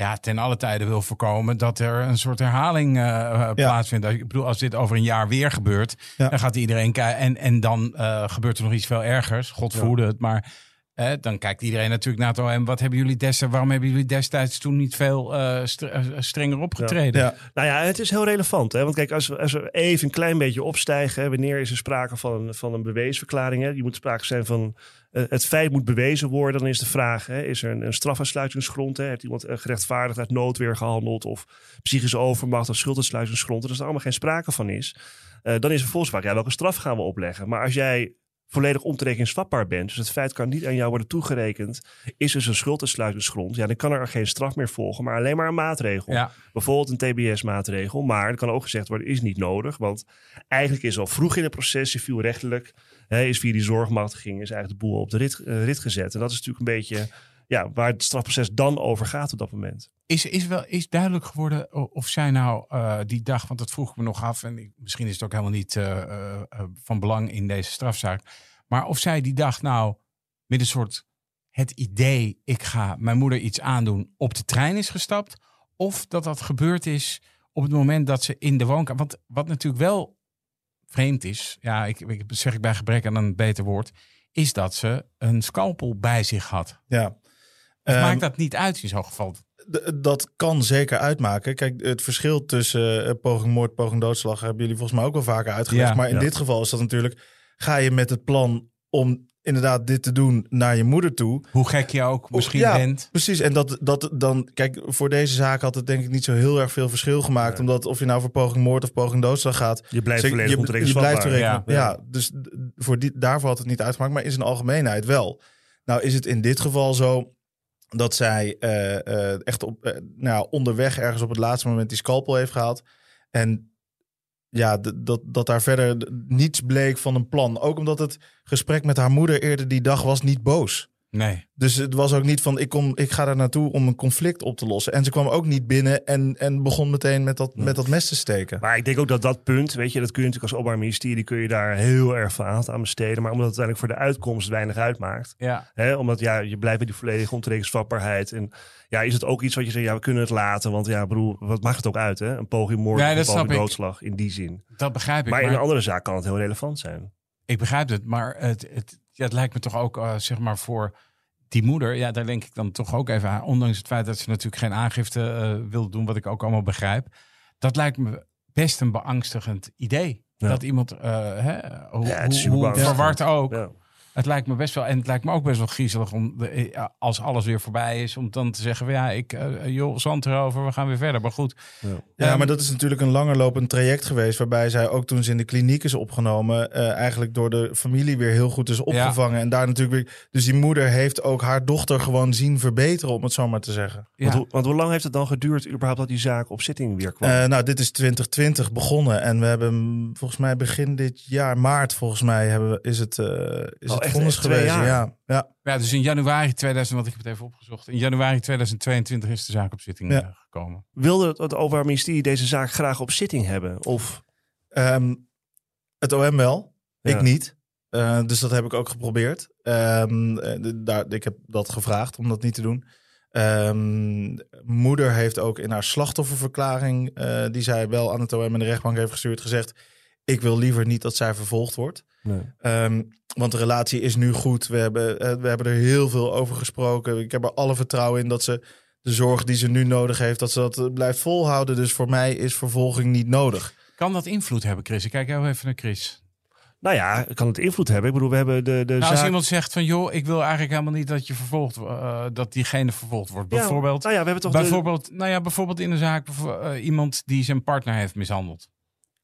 ja, ten alle tijden wil voorkomen dat er een soort herhaling eh, eh, plaatsvindt. Ik bedoel, als dit over een jaar weer gebeurt, Ja. dan gaat iedereen kijken. En, en dan eh, gebeurt er nog iets veel ergers. God verhoede het. Maar eh, dan kijkt iedereen natuurlijk naar het OM. Wat hebben jullie destijds, waarom hebben jullie destijds toen niet veel str- strenger opgetreden? Ja, Nou ja, het is heel relevant. Hè? Want kijk, als we, als we even een klein beetje opstijgen... hè, wanneer is er sprake van, een- van een beweesverklaring? Hè? Je moet sprake zijn van... eh, het feit moet bewezen worden. Dan is de vraag, hè, is er een, een strafuitsluitingsgrond? Hè? Heeft iemand eh, gerechtvaardigd uit noodweer gehandeld... of psychische overmacht of schulduitsluitingsgrond? Als er allemaal geen sprake van is... eh, dan is vervolgens vaak, ja, welke straf gaan we opleggen? Maar als jij volledig ontoerekeningsvatbaar bent... dus het feit kan niet aan jou worden toegerekend... is dus een schulduitsluitingsgrond... ja, dan kan er geen straf meer volgen... maar alleen maar een maatregel Ja. bijvoorbeeld een TBS-maatregel. Maar er kan ook gezegd worden, is niet nodig. Want eigenlijk is al vroeg in het proces, civielrechtelijk, hè, is via die zorgmachtiging, is eigenlijk de boel op de rit, eh, rit gezet. En dat is natuurlijk een beetje ja, waar het strafproces dan over gaat op dat moment. Is, is, wel, is duidelijk geworden of zij nou eh, die dag, want dat vroeg ik me nog af, en ik, misschien is het ook helemaal niet eh, eh, van belang in deze strafzaak, maar of zij die dag nou met een soort het idee, ik ga mijn moeder iets aandoen, op de trein is gestapt, of dat dat gebeurd is op het moment dat ze in de woonkamer. Want wat natuurlijk wel vreemd is, ja, ik, ik zeg ik bij gebrek aan een beter woord, is dat ze een scalpel bij zich had. Ja. Of Ehm, maakt dat niet uit in zo'n geval? Dat kan zeker uitmaken. Kijk, het verschil tussen eh, poging moord, poging doodslag hebben jullie volgens mij ook wel vaker uitgelegd. Ja. maar in Ja. dit geval is dat natuurlijk, ga je met het plan om inderdaad dit te doen naar je moeder toe. Hoe gek je ook misschien ja, bent. Precies, en dat, dat dan, kijk, voor deze zaak had het denk ik niet zo heel erg veel verschil gemaakt. Omdat of je nou voor poging moord of poging doodslag gaat, Je blijft Zeg, volledig je, je blijft. Ja. Ja, dus voor die, daarvoor had het niet uitgemaakt, maar in zijn algemeenheid wel. Nou is het in dit geval zo dat zij eh, eh, echt op, eh, nou, onderweg ergens op het laatste moment die scalpel heeft gehaald. En ja, dat, dat daar verder niets bleek van een plan. Ook omdat het gesprek met haar moeder eerder die dag was niet boos. Nee. Dus het was ook niet van ik, kom, ik ga daar naartoe om een conflict op te lossen. En ze kwam ook niet binnen en, en begon meteen met dat, met dat mes te steken. Maar ik denk ook dat dat punt, weet je, dat kun je natuurlijk als openbaar ministerie, kun je daar heel erg veel aandacht aan besteden. Maar omdat het uiteindelijk voor de uitkomst weinig uitmaakt. Ja. Hè, omdat ja, je blijft bij die volledige ontoerekeningsvatbaarheid. En ja, is het ook iets wat je zegt, ja, we kunnen het laten. Want ja, broer, wat maakt het ook uit, hè? Een poging moord Nee, een poging doodslag in die zin. Dat begrijp ik. Maar Maar, in een andere zaak kan het heel relevant zijn. Ik begrijp het, maar het, het, ja, het lijkt me toch ook, eh, zeg maar, voor die moeder. Ja, daar denk ik dan toch ook even aan. Ondanks het feit dat ze natuurlijk geen aangifte eh wil doen, wat ik ook allemaal begrijp. Dat lijkt me best een beangstigend idee. Ja. Dat iemand, eh, hè, hoe, Ja, verward ook. Ja. Het lijkt me best wel, en het lijkt me ook best wel griezelig om, de, eh, als alles weer voorbij is, om dan te zeggen: van, ja, ik, eh, joh, zand erover, we gaan weer verder. Maar goed, Ja, Ehm, maar dat is natuurlijk een langerlopend traject geweest. Waarbij zij ook toen ze in de kliniek is opgenomen. eh, eigenlijk door de familie weer heel goed is opgevangen. En daar natuurlijk weer. Dus die moeder heeft ook haar dochter gewoon zien verbeteren, om het zo maar te zeggen. ja. Want, hoe- want hoe lang heeft het dan geduurd überhaupt dat die zaak op zitting weer kwam? Eh, nou, dit is 2020 begonnen. En we hebben volgens mij begin dit jaar, maart volgens mij, hebben we, is het, eh is Oh, echt- vonnis echt twee geweest. jaar? Ja, ja. Ja, dus in januari 2000, want ik heb het even opgezocht. In januari 2022 is de zaak op zitting Ja. eh, gekomen. Wilde het, het Openbaar Ministerie deze zaak graag op zitting hebben? Of Ehm, het OM wel, Ja. ik niet. Eh, dus dat heb ik ook geprobeerd. De- daar, ik heb dat gevraagd om dat niet te doen. Ehm, moeder heeft ook in haar slachtofferverklaring, eh, die zij wel aan het OM en de rechtbank heeft gestuurd, gezegd: Ik wil liever niet dat zij vervolgd wordt. nee. Ehm, want de relatie is nu goed. We hebben, eh, we hebben er heel veel over gesproken. Ik heb er alle vertrouwen in dat ze de zorg die ze nu nodig heeft, dat ze dat eh, blijft volhouden. Dus voor mij is vervolging niet nodig. Kan dat invloed hebben, Chris? Ik kijk heel even naar Chris. Nou ja, kan het invloed hebben? Ik bedoel, we hebben de, de Nou, zaak... als iemand zegt van, joh, ik wil eigenlijk helemaal niet dat je vervolgd, eh, dat diegene vervolgd wordt. Ja, Bijvoorbeeld, nou ja, we hebben toch de- bijvoorbeeld, nou ja, bijvoorbeeld in een zaak iemand die zijn partner heeft mishandeld.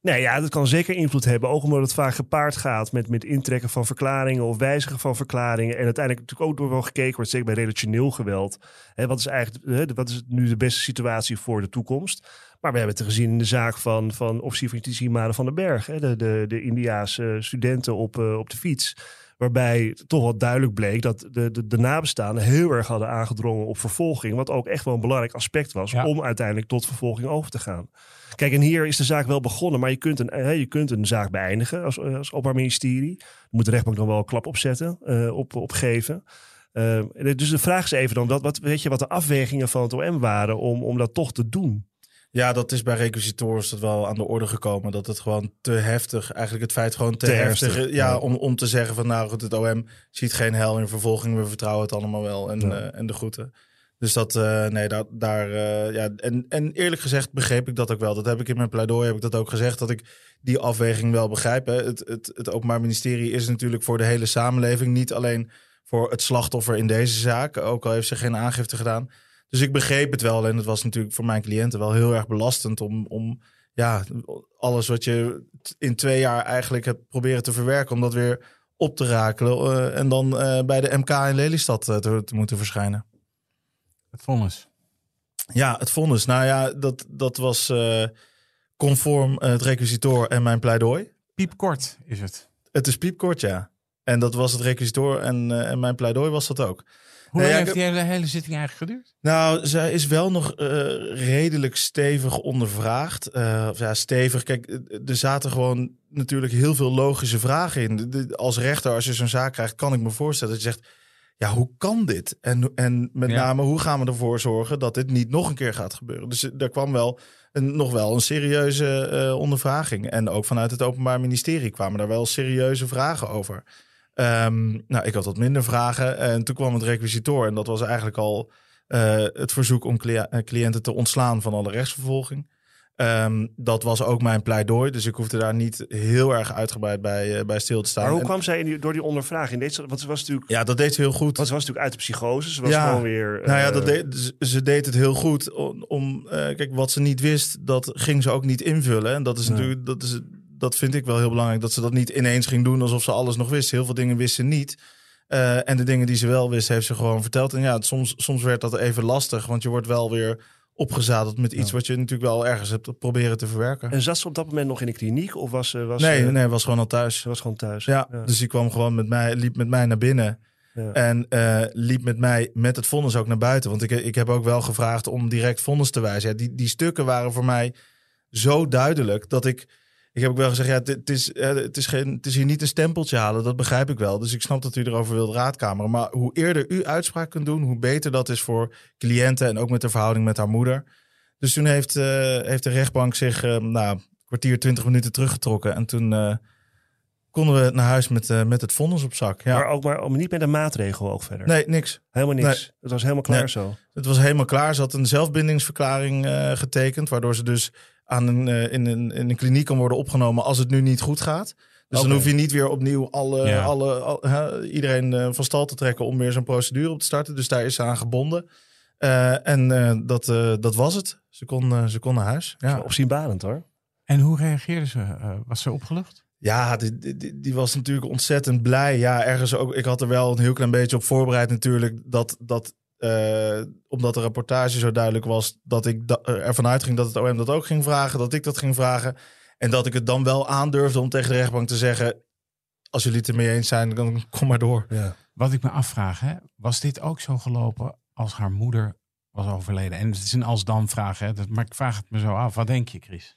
Nee, ja, dat kan zeker invloed hebben. Ook omdat het vaak gepaard gaat met, met intrekken van verklaringen of wijzigen van verklaringen. En uiteindelijk natuurlijk ook door wel gekeken wordt, zeker bij relationeel geweld. Hè, wat is eigenlijk hè, wat is nu de beste situatie voor de toekomst? Maar we hebben het gezien in de zaak van, van officier van justitie Maren van den Berg. Hè, de, de, de Indiaanse studenten op, eh, op de fiets. Waarbij toch wel duidelijk bleek dat de, de, de nabestaanden heel erg hadden aangedrongen op vervolging. Wat ook echt wel een belangrijk aspect was Ja. om uiteindelijk tot vervolging over te gaan. Kijk, en hier is de zaak wel begonnen, maar je kunt een, hè, je kunt een zaak beëindigen als, eh, als openbaar ministerie. Daar moet de rechtbank dan wel een klap opzetten, eh op, op geven. Eh, dus de vraag is even dan, wat, wat, weet je wat de afwegingen van het OM waren om, om dat toch te doen? Ja, dat is bij requisitoren dat wel aan de orde gekomen. Dat het gewoon te heftig, eigenlijk het feit gewoon te, Te heftig. heftig, ja, ja. Om, om te zeggen van nou goed, het OM ziet geen hel in vervolging. We vertrouwen het allemaal wel en, Ja. eh, en de groeten. Dus dat, eh, nee, daar, daar eh, ja, en, en eerlijk gezegd begreep ik dat ook wel. Dat heb ik in mijn pleidooi, heb ik dat ook gezegd, dat ik die afweging wel begrijp. Hè. Het, het, het Openbaar Ministerie is natuurlijk voor de hele samenleving, niet alleen voor het slachtoffer in deze zaak, ook al heeft ze geen aangifte gedaan. Dus ik begreep het wel. En het was natuurlijk voor mijn cliënten wel heel erg belastend om, om ja, alles wat je in twee jaar eigenlijk hebt proberen te verwerken, om dat weer op te rakelen. eh, en dan eh, bij de MK in Lelystad eh, te, te moeten verschijnen. Het vonnis. Ja, het vonnis. Nou ja, dat, dat was conform het requisitor en mijn pleidooi. Piepkort is het. Het is piepkort, ja. En dat was het requisitor en, en mijn pleidooi was dat ook. Hoe lang ja, heeft die hele, hele zitting eigenlijk geduurd? Nou, zij is wel nog eh, redelijk stevig ondervraagd. Eh, of ja, stevig. Kijk, eh, er zaten gewoon natuurlijk heel veel logische vragen in. De- de- als rechter, als je zo'n zaak krijgt, kan ik me voorstellen dat je zegt... ja, hoe kan dit? En, en met Ja. name, hoe gaan we ervoor zorgen dat dit niet nog een keer gaat gebeuren? Dus er kwam wel een, nog wel een serieuze ondervraging. En ook vanuit het Openbaar Ministerie kwamen daar wel serieuze vragen over. Ehm, nou, ik had wat minder vragen. En toen kwam het requisitor. En dat was eigenlijk al eh, het verzoek om eh, cliënten te ontslaan van alle rechtsvervolging. Ehm, dat was ook mijn pleidooi. Dus ik hoefde daar niet heel erg uitgebreid bij, eh, bij stil te staan. Maar hoe En- kwam zij die- door die ondervraging? Deed ze, want ze was natuurlijk, ja, dat deed ze heel goed. want ze was natuurlijk uit de psychose. Ze was Ja. gewoon weer... Nou ja, dat deed, ze- deed het heel goed. Om, om, kijk, wat ze niet wist, dat ging ze ook niet invullen. En dat is Nee. natuurlijk, dat, is, dat vind ik wel heel belangrijk. Dat ze dat niet ineens ging doen alsof ze alles nog wist. Heel veel dingen wist ze niet. Eh, en de dingen die ze wel wist, heeft ze gewoon verteld. En ja, het- soms, soms werd dat even lastig, want je wordt wel weer opgezadeld met iets Ja. wat je natuurlijk wel ergens hebt proberen te verwerken. En zat ze op dat moment nog in de kliniek? Of was, ze- was nee, nee, was gewoon al thuis. ze was gewoon thuis? Ja, dus die kwam gewoon met mij, liep met mij naar binnen. Ja. En eh, liep met mij met het vonnis ook naar buiten. Want ik, ik heb ook wel gevraagd om direct vonnis te wijzen. Ja, die, die stukken waren voor mij zo duidelijk dat ik. Ik heb ook wel gezegd, ja, het, is, eh, het, is geen, het is hier niet een stempeltje halen. Dat begrijp ik wel. Dus ik snap dat u erover wilt raadkameren. Maar hoe eerder u uitspraak kunt doen, hoe beter dat is voor cliënten. En ook met de verhouding met haar moeder. Dus toen heeft, eh, heeft de rechtbank zich nou, een kwartier, twintig minuten teruggetrokken. En toen konden we naar huis met, met het vonnis op zak. Ja. Maar ook maar niet met een maatregel ook verder? Nee, niks. Helemaal niks? Het was helemaal klaar Nee. zo? Het was helemaal klaar. Ze had een zelfbindingsverklaring getekend, waardoor ze dus aan een, eh, in, een, in een kliniek kan worden opgenomen als het nu niet goed gaat. Dus dan hoef je niet weer opnieuw alle, Ja. alle, al- iedereen eh, van stal te trekken om weer zo'n procedure op te starten. Dus daar is ze aan gebonden. Eh, en eh, dat, eh, dat was het. Ze kon, eh, ze kon naar huis. Ja, Opzienbarend hoor. En hoe reageerde ze? Eh, was ze opgelucht? ja die, die- die, die was natuurlijk ontzettend blij. Ja, ergens ook. Ik had er wel een heel klein beetje op voorbereid natuurlijk. Dat, dat eh, omdat de rapportage zo duidelijk was, dat ik da- ervan uitging dat het OM dat ook ging vragen, dat ik dat ging vragen. En dat ik het dan wel aandurfde om tegen de rechtbank te zeggen: als jullie het ermee eens zijn, dan <laughs> kom maar door. Ja. Wat ik me afvraag, hè, was dit ook zo gelopen als haar moeder was overleden? En het is een als-dan vraag, hè, dat- maar ik vraag het me zo af. Wat denk je, Chris?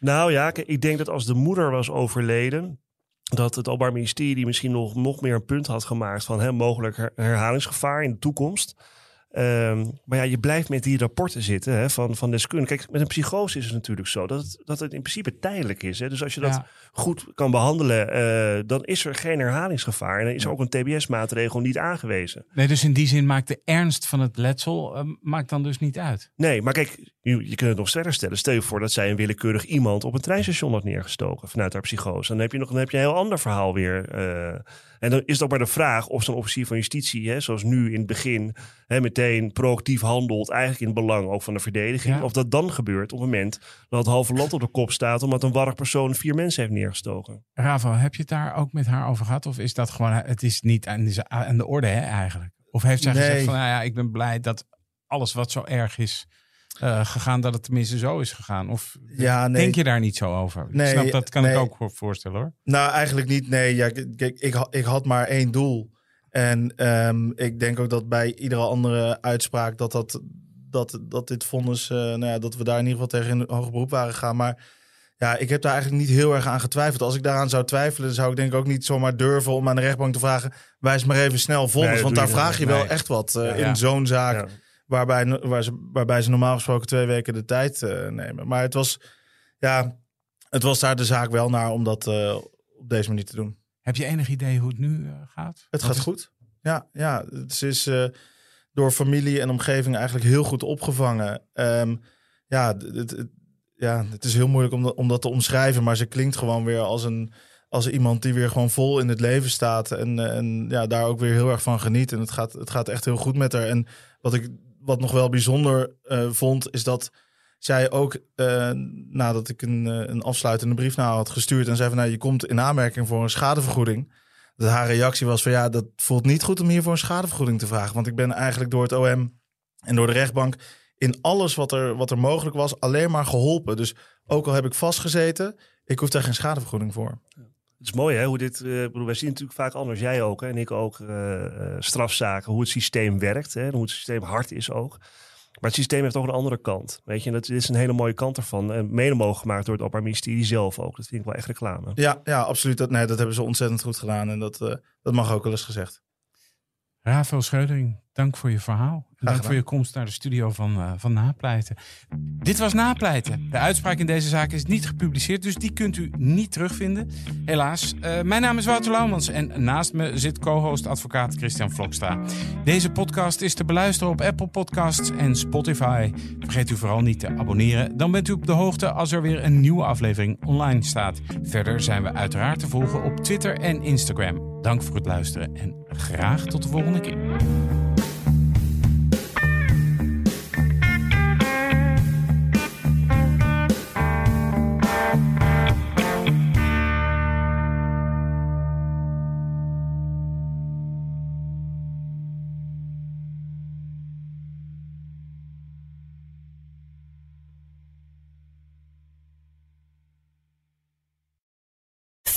Nou ja, ik denk dat als de moeder was overleden, dat het Openbaar Ministerie misschien nog, nog meer een punt had gemaakt van hè, mogelijk her- herhalingsgevaar in de toekomst. Ehm, maar ja, je blijft met die rapporten zitten hè, van, van deskundigen. Kijk, met een psychose is het natuurlijk zo dat het, dat het in principe tijdelijk is. Hè. Dus als je dat Ja. goed kan behandelen, eh, dan is er geen herhalingsgevaar. En dan is er ook een TBS-maatregel niet aangewezen. Nee, dus in die zin maakt de ernst van het letsel eh, maakt dan dus niet uit. Nee, maar kijk, je, je kunt het nog verder stellen. Stel je voor dat zij een willekeurig iemand op een treinstation had neergestoken vanuit haar psychose. Dan heb je nog dan heb je een heel ander verhaal weer. eh. En dan is het ook maar de vraag of zo'n officier van justitie, hè, zoals nu in het begin, hè, meteen proactief handelt, eigenlijk in het belang ook van de verdediging. Ja. Of dat dan gebeurt op het moment dat het halve land op de kop staat, omdat een warrig persoon vier mensen heeft neergestoken. Ravo, heb je het daar ook met haar over gehad? Of is dat gewoon, het is niet aan de, aan de orde hè, eigenlijk? Of heeft zij Nee. gezegd van, nou ja, ik ben blij dat alles wat zo erg is eh, gegaan, dat het tenminste zo is gegaan? Of Ja, nee. denk je daar niet zo over? Nee, snap, dat kan ik ook voor- voorstellen hoor. Nou, eigenlijk niet. Nee, ja, kijk, ik, ik had maar één doel. En ehm, ik denk ook dat bij iedere andere uitspraak dat, dat, dat, dat dit vonnis, eh, nou ja, dat we daar in ieder geval tegen in hoger beroep waren gegaan. Maar ja, ik heb daar eigenlijk niet heel erg aan getwijfeld. Als ik daaraan zou twijfelen, zou ik denk ik ook niet zomaar durven om aan de rechtbank te vragen, wijs maar even snel vonnis. Nee, want daar vraag je wel echt wat eh, in zo'n zaak. Waarbij, waar ze, waarbij ze normaal gesproken twee weken de tijd eh, nemen. Maar het was, ja, het was daar de zaak wel naar om dat eh, op deze manier te doen. Heb je enig idee hoe het nu eh, gaat? Het Wat gaat is- goed. Ja, ja het is door familie en omgeving eigenlijk heel goed opgevangen. Ehm, ja, het, het, ja, het is heel moeilijk om dat, om dat te omschrijven, maar ze klinkt gewoon weer als een als iemand die weer gewoon vol in het leven staat en, en ja, daar ook weer heel erg van geniet. En het gaat, het gaat echt heel goed met haar. En wat ik wat nog wel bijzonder eh, vond, is dat zij ook eh, nadat ik een, eh, een afsluitende brief naar had gestuurd en zei van nou, je komt in aanmerking voor een schadevergoeding. Dat haar reactie was van ja, dat voelt niet goed om hiervoor een schadevergoeding te vragen. Want ik ben eigenlijk door het OM en door de rechtbank in alles wat er, wat er mogelijk was alleen maar geholpen. Dus ook al heb ik vastgezeten, ik hoef daar geen schadevergoeding voor. Het is mooi hè, hoe dit, eh, bedoel, wij zien natuurlijk vaak anders, jij ook hè, en ik ook, eh, eh, strafzaken, hoe het systeem werkt, hè, hoe het systeem hard is ook. Maar het systeem heeft ook een andere kant, weet je, en dat is een hele mooie kant ervan. En mede mogelijk gemaakt door het Openbaar Ministerie zelf ook, dat vind ik wel echt reclame. Ja, ja absoluut. Dat, nee, dat hebben ze ontzettend goed gedaan en dat, eh, dat mag ook wel eens gezegd. Rafael Scheudering, dank voor je verhaal. En dank voor je komst naar de studio van, uh, van Napleiten. Dit was Napleiten. De uitspraak in deze zaak is niet gepubliceerd, dus die kunt u niet terugvinden. Helaas. Uh, mijn naam is Wouter Laumans en naast me zit co-host advocaat Christian Vlokstra. Deze podcast is te beluisteren op Apple Podcasts en Spotify. Vergeet u vooral niet te abonneren. Dan bent u op de hoogte als er weer een nieuwe aflevering online staat. Verder zijn we uiteraard te volgen op Twitter en Instagram. Dank voor het luisteren en graag tot de volgende keer.